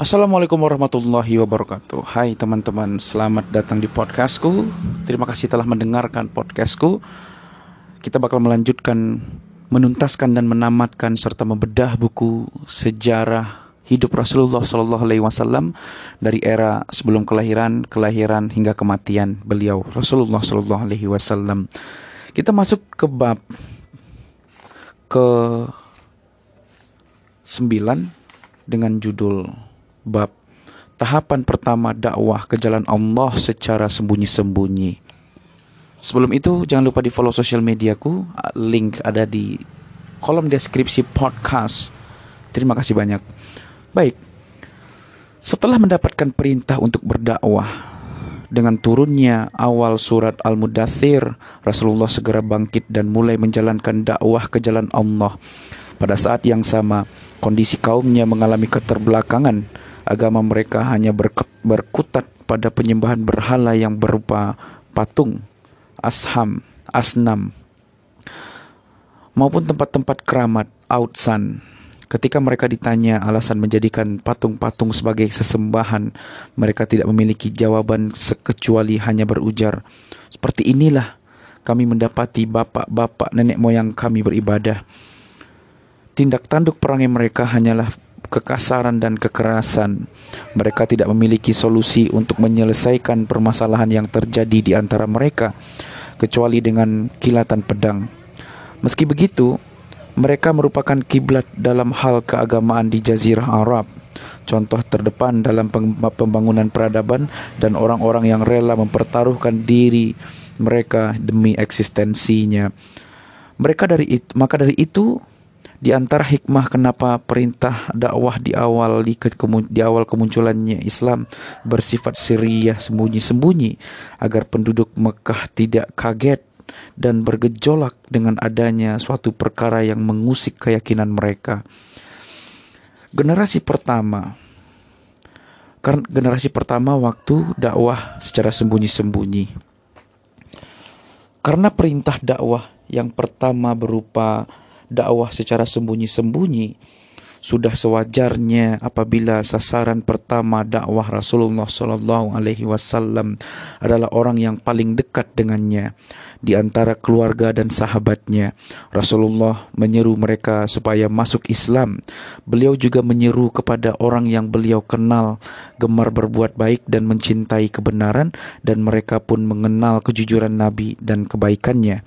Assalamualaikum warahmatullahi wabarakatuh. Hai teman-teman, selamat datang di podcastku. Terima kasih telah mendengarkan podcastku. Kita bakal melanjutkan, menuntaskan dan menamatkan Serta membedah buku sejarah hidup Rasulullah Sallallahu Alaihi Wasallam Dari era sebelum kelahiran, kelahiran hingga kematian beliau Rasulullah Sallallahu Alaihi Wasallam. Kita masuk ke bab ke 9 dengan judul bab tahapan pertama dakwah ke jalan Allah secara sembunyi-sembunyi. Sebelum itu jangan lupa di follow sosial mediaku, link ada di kolom deskripsi podcast. Terima kasih banyak. Baik. Setelah mendapatkan perintah untuk berdakwah dengan turunnya awal surat Al-Mudathir, Rasulullah segera bangkit dan mulai menjalankan dakwah ke jalan Allah. Pada saat yang sama, Kondisi kaumnya mengalami keterbelakangan. Agama mereka hanya berkutat pada penyembahan berhala yang berupa patung, asham, asnam, maupun tempat-tempat keramat, outsan. Ketika mereka ditanya alasan menjadikan patung-patung sebagai sesembahan, mereka tidak memiliki jawaban sekecuali hanya berujar, "Seperti inilah kami mendapati bapak-bapak nenek moyang kami beribadah." Tindak tanduk perangai mereka hanyalah kekasaran dan kekerasan. Mereka tidak memiliki solusi untuk menyelesaikan permasalahan yang terjadi di antara mereka, kecuali dengan kilatan pedang. Meski begitu, mereka merupakan kiblat dalam hal keagamaan di Jazirah Arab. Contoh terdepan dalam pembangunan peradaban dan orang-orang yang rela mempertaruhkan diri mereka demi eksistensinya. Mereka dari itu, maka dari itu di antara hikmah kenapa perintah dakwah di awal di, di awal kemunculannya Islam bersifat siriyah sembunyi-sembunyi agar penduduk Mekah tidak kaget dan bergejolak dengan adanya suatu perkara yang mengusik keyakinan mereka. Generasi pertama karena generasi pertama waktu dakwah secara sembunyi-sembunyi. Karena perintah dakwah yang pertama berupa dakwah secara sembunyi-sembunyi sudah sewajarnya apabila sasaran pertama dakwah Rasulullah Shallallahu Alaihi Wasallam adalah orang yang paling dekat dengannya di antara keluarga dan sahabatnya. Rasulullah menyeru mereka supaya masuk Islam. Beliau juga menyeru kepada orang yang beliau kenal gemar berbuat baik dan mencintai kebenaran dan mereka pun mengenal kejujuran Nabi dan kebaikannya.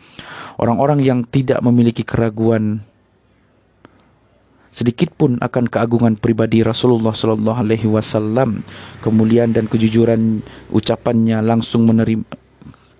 Orang-orang yang tidak memiliki keraguan sedikit pun akan keagungan pribadi Rasulullah Sallallahu Alaihi Wasallam, kemuliaan dan kejujuran ucapannya langsung menerima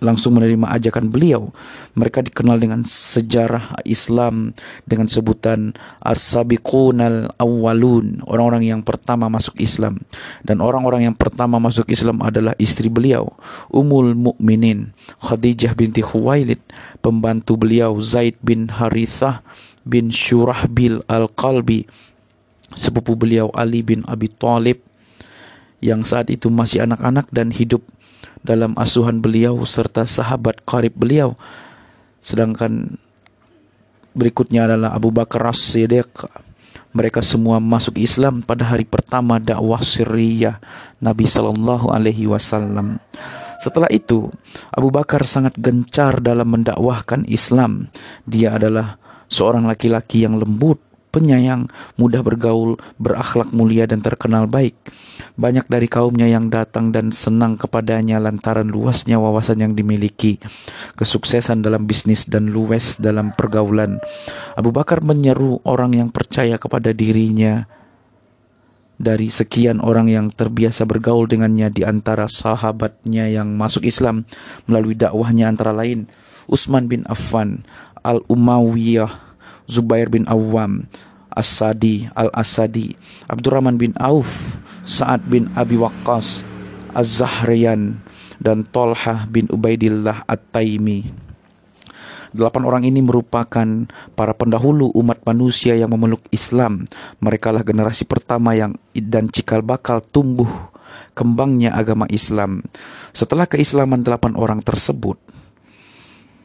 langsung menerima ajakan beliau. Mereka dikenal dengan sejarah Islam dengan sebutan As-Sabiqunal Awwalun, orang-orang yang pertama masuk Islam. Dan orang-orang yang pertama masuk Islam adalah istri beliau, Ummul Mukminin, Khadijah binti Khuwailid, pembantu beliau Zaid bin Harithah bin Syurahbil Al-Qalbi, sepupu beliau Ali bin Abi Thalib yang saat itu masih anak-anak dan hidup dalam asuhan beliau serta sahabat karib beliau. Sedangkan berikutnya adalah Abu Bakar As-Siddiq. Mereka semua masuk Islam pada hari pertama dakwah Syria Nabi Sallallahu Alaihi Wasallam. Setelah itu, Abu Bakar sangat gencar dalam mendakwahkan Islam. Dia adalah seorang laki-laki yang lembut, penyayang, mudah bergaul, berakhlak mulia dan terkenal baik. Banyak dari kaumnya yang datang dan senang kepadanya lantaran luasnya wawasan yang dimiliki, kesuksesan dalam bisnis dan luwes dalam pergaulan. Abu Bakar menyeru orang yang percaya kepada dirinya dari sekian orang yang terbiasa bergaul dengannya di antara sahabatnya yang masuk Islam melalui dakwahnya antara lain Utsman bin Affan, Al-Umayyah, Zubair bin Awam, As-Sadi, Al-Asadi, Abdurrahman bin Auf, Sa'ad bin Abi Waqqas, Az-Zahriyan, dan Tolhah bin Ubaidillah At-Taimi. Delapan orang ini merupakan para pendahulu umat manusia yang memeluk Islam. Mereka lah generasi pertama yang dan cikal bakal tumbuh kembangnya agama Islam. Setelah keislaman delapan orang tersebut,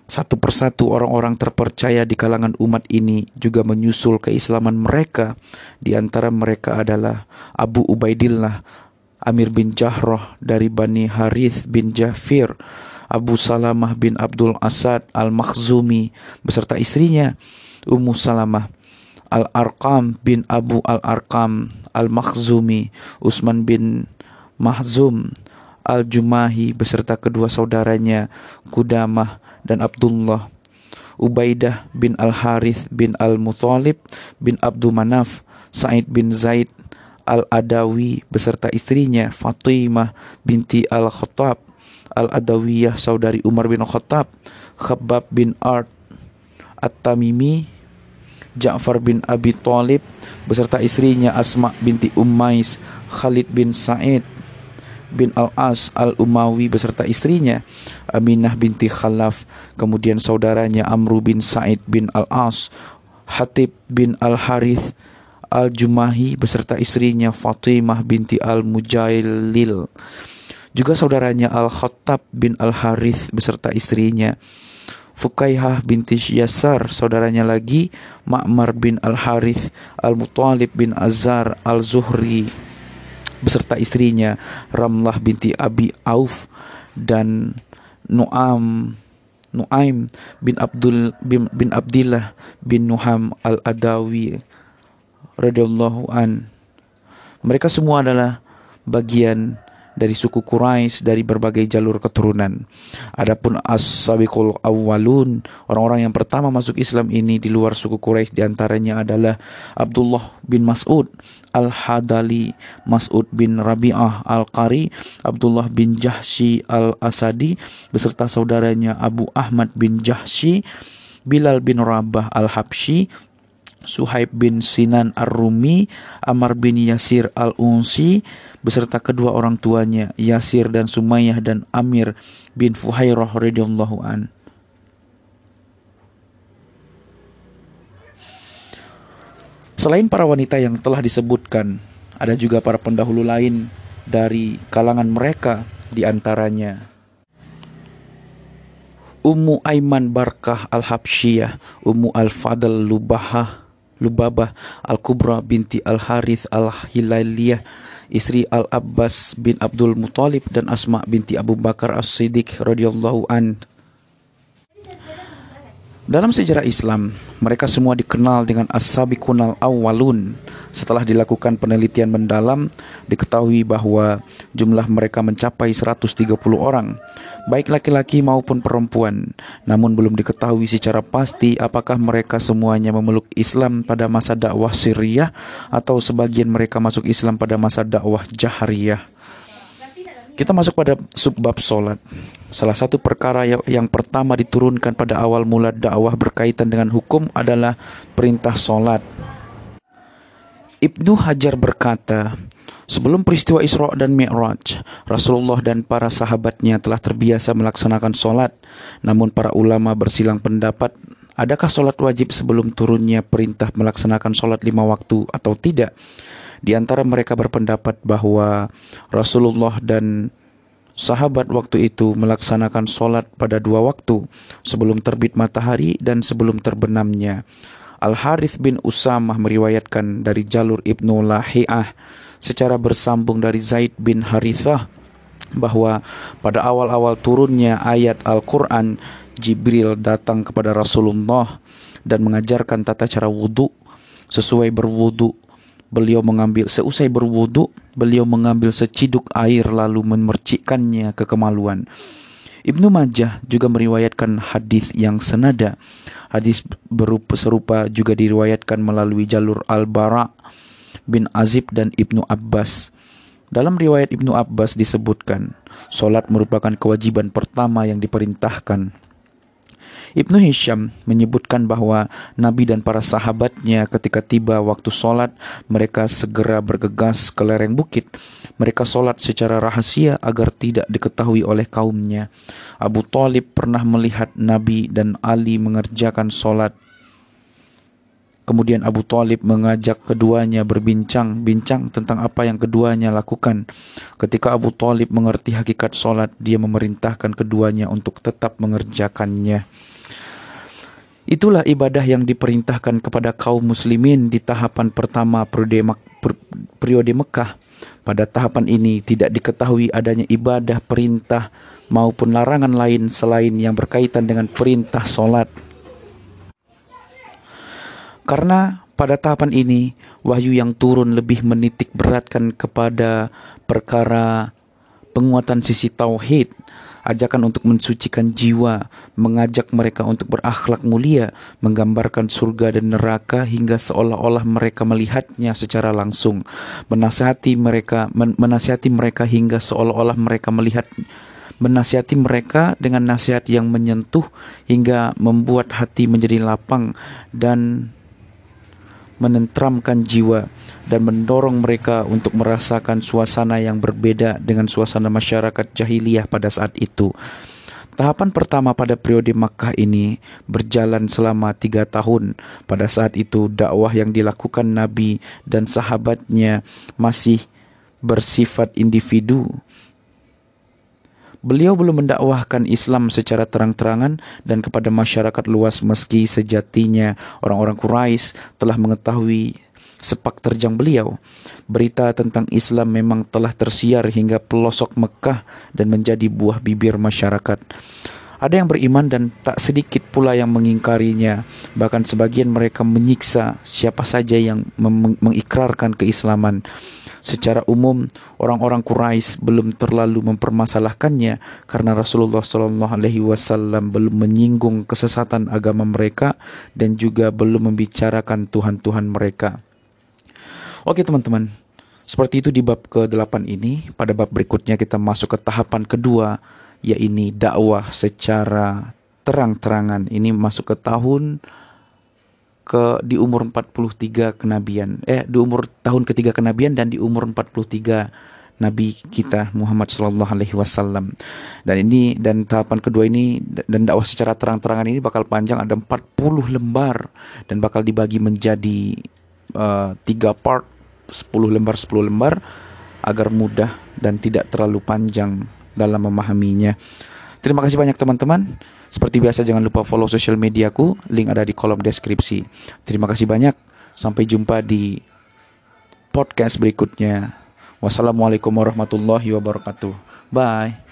Satu persatu orang-orang terpercaya di kalangan umat ini juga menyusul keislaman mereka. Di antara mereka adalah Abu Ubaidillah, Amir bin Jahroh dari Bani Harith bin Jafir, Abu Salamah bin Abdul Asad al-Makhzumi beserta istrinya, Ummu Salamah, Al-Arqam bin Abu Al-Arqam al-Makhzumi, Usman bin Mahzum, Al-Jumahi beserta kedua saudaranya Kudamah dan Abdullah Ubaidah bin Al-Harith bin Al-Muthalib bin Abdul Manaf Said bin Zaid Al-Adawi beserta istrinya Fatimah binti Al-Khattab. Al-Adawiyah saudari Umar bin Khattab Khabbab bin Art At-Tamimi Ja'far bin Abi Talib beserta istrinya Asma binti Ummais Khalid bin Said bin Al-As Al-Umawi beserta istrinya Aminah binti Khalaf kemudian saudaranya Amru bin Said bin Al-As Hatib bin Al-Harith Al-Jumahi beserta istrinya Fatimah binti Al-Mujailil. Juga saudaranya Al-Khattab bin Al-Harith beserta istrinya Fukaihah binti Yasar, saudaranya lagi Ma'mar bin Al-Harith, Al-Mutalib bin Azar, Al-Zuhri, beserta istrinya Ramlah binti Abi Auf dan Nuam Nuaim bin Abdul bin, bin Abdillah bin Nuham al-Adawi radhiyallahu an. Mereka semua adalah bagian dari suku Quraisy dari berbagai jalur keturunan. Adapun as-sabiqul awwalun, orang-orang yang pertama masuk Islam ini di luar suku Quraisy di antaranya adalah Abdullah bin Mas'ud, Al-Hadali, Mas'ud bin Rabi'ah Al-Qari, Abdullah bin Jahshi Al-Asadi beserta saudaranya Abu Ahmad bin Jahshi, Bilal bin Rabah Al-Habsyi, Suhaib bin Sinan Ar-Rumi, Amar bin Yasir Al-Unsi, beserta kedua orang tuanya, Yasir dan Sumayyah dan Amir bin Fuhairah radhiyallahu an. Selain para wanita yang telah disebutkan, ada juga para pendahulu lain dari kalangan mereka di antaranya Ummu Aiman Barkah Al-Habsyiyah, Ummu Al-Fadl Lubahah Lubabah Al-Kubra binti Al-Harith Al-Hilaliyah istri Al-Abbas bin Abdul Muthalib dan Asma binti Abu Bakar As-Siddiq radhiyallahu an. Dalam sejarah Islam, mereka semua dikenal dengan As-Sabiqunal Awwalun. Setelah dilakukan penelitian mendalam, diketahui bahwa jumlah mereka mencapai 130 orang baik laki-laki maupun perempuan. Namun belum diketahui secara pasti apakah mereka semuanya memeluk Islam pada masa dakwah Syriah atau sebagian mereka masuk Islam pada masa dakwah Jahriyah. Kita masuk pada subbab solat. Salah satu perkara yang pertama diturunkan pada awal mula dakwah berkaitan dengan hukum adalah perintah solat. Ibnu Hajar berkata, Sebelum peristiwa Isra dan Mi'raj, Rasulullah dan para sahabatnya telah terbiasa melaksanakan solat. Namun para ulama bersilang pendapat, adakah solat wajib sebelum turunnya perintah melaksanakan solat lima waktu atau tidak? Di antara mereka berpendapat bahwa Rasulullah dan sahabat waktu itu melaksanakan solat pada dua waktu, sebelum terbit matahari dan sebelum terbenamnya. Al-Harith bin Usamah meriwayatkan dari jalur Ibnu Lahiyah secara bersambung dari Zaid bin Harithah bahwa pada awal-awal turunnya ayat Al-Quran Jibril datang kepada Rasulullah dan mengajarkan tata cara wudhu sesuai berwudhu beliau mengambil seusai berwudhu beliau mengambil seciduk air lalu memercikkannya ke kemaluan Ibnu Majah juga meriwayatkan hadis yang senada. Hadis berupa serupa juga diriwayatkan melalui jalur Al-Bara bin Azib dan Ibnu Abbas. Dalam riwayat Ibnu Abbas disebutkan, solat merupakan kewajiban pertama yang diperintahkan. Ibnu Hisham menyebutkan bahwa Nabi dan para sahabatnya ketika tiba waktu solat, mereka segera bergegas ke lereng bukit. Mereka solat secara rahasia agar tidak diketahui oleh kaumnya. Abu Talib pernah melihat Nabi dan Ali mengerjakan solat Kemudian Abu Talib mengajak keduanya berbincang-bincang tentang apa yang keduanya lakukan. Ketika Abu Talib mengerti hakikat solat, dia memerintahkan keduanya untuk tetap mengerjakannya. Itulah ibadah yang diperintahkan kepada kaum muslimin di tahapan pertama periode, Mekah. Pada tahapan ini tidak diketahui adanya ibadah, perintah maupun larangan lain selain yang berkaitan dengan perintah solat. Karena pada tahapan ini wahyu yang turun lebih menitik beratkan kepada perkara penguatan sisi tauhid ajakan untuk mensucikan jiwa, mengajak mereka untuk berakhlak mulia, menggambarkan surga dan neraka hingga seolah-olah mereka melihatnya secara langsung, menasihati mereka men menasihati mereka hingga seolah-olah mereka melihat menasihati mereka dengan nasihat yang menyentuh hingga membuat hati menjadi lapang dan menentramkan jiwa dan mendorong mereka untuk merasakan suasana yang berbeda dengan suasana masyarakat jahiliyah pada saat itu. Tahapan pertama pada periode Makkah ini berjalan selama tiga tahun. Pada saat itu dakwah yang dilakukan Nabi dan sahabatnya masih bersifat individu Beliau belum mendakwahkan Islam secara terang-terangan dan kepada masyarakat luas meski sejatinya orang-orang Quraisy telah mengetahui sepak terjang beliau. Berita tentang Islam memang telah tersiar hingga pelosok Mekah dan menjadi buah bibir masyarakat. Ada yang beriman dan tak sedikit pula yang mengingkarinya. Bahkan sebagian mereka menyiksa siapa saja yang mengikrarkan keislaman. Secara umum, orang-orang Quraisy belum terlalu mempermasalahkannya karena Rasulullah Shallallahu Alaihi Wasallam belum menyinggung kesesatan agama mereka dan juga belum membicarakan Tuhan-Tuhan mereka. Oke teman-teman, seperti itu di bab ke-8 ini. Pada bab berikutnya kita masuk ke tahapan kedua, yaitu dakwah secara terang-terangan. Ini masuk ke tahun ke di umur 43 kenabian eh di umur tahun ketiga kenabian dan di umur 43 Nabi kita Muhammad Shallallahu Alaihi Wasallam dan ini dan tahapan kedua ini dan dakwah secara terang-terangan ini bakal panjang ada 40 lembar dan bakal dibagi menjadi uh, tiga part 10 lembar 10 lembar agar mudah dan tidak terlalu panjang dalam memahaminya. Terima kasih banyak teman-teman. Seperti biasa jangan lupa follow sosial mediaku, link ada di kolom deskripsi. Terima kasih banyak. Sampai jumpa di podcast berikutnya. Wassalamualaikum warahmatullahi wabarakatuh. Bye.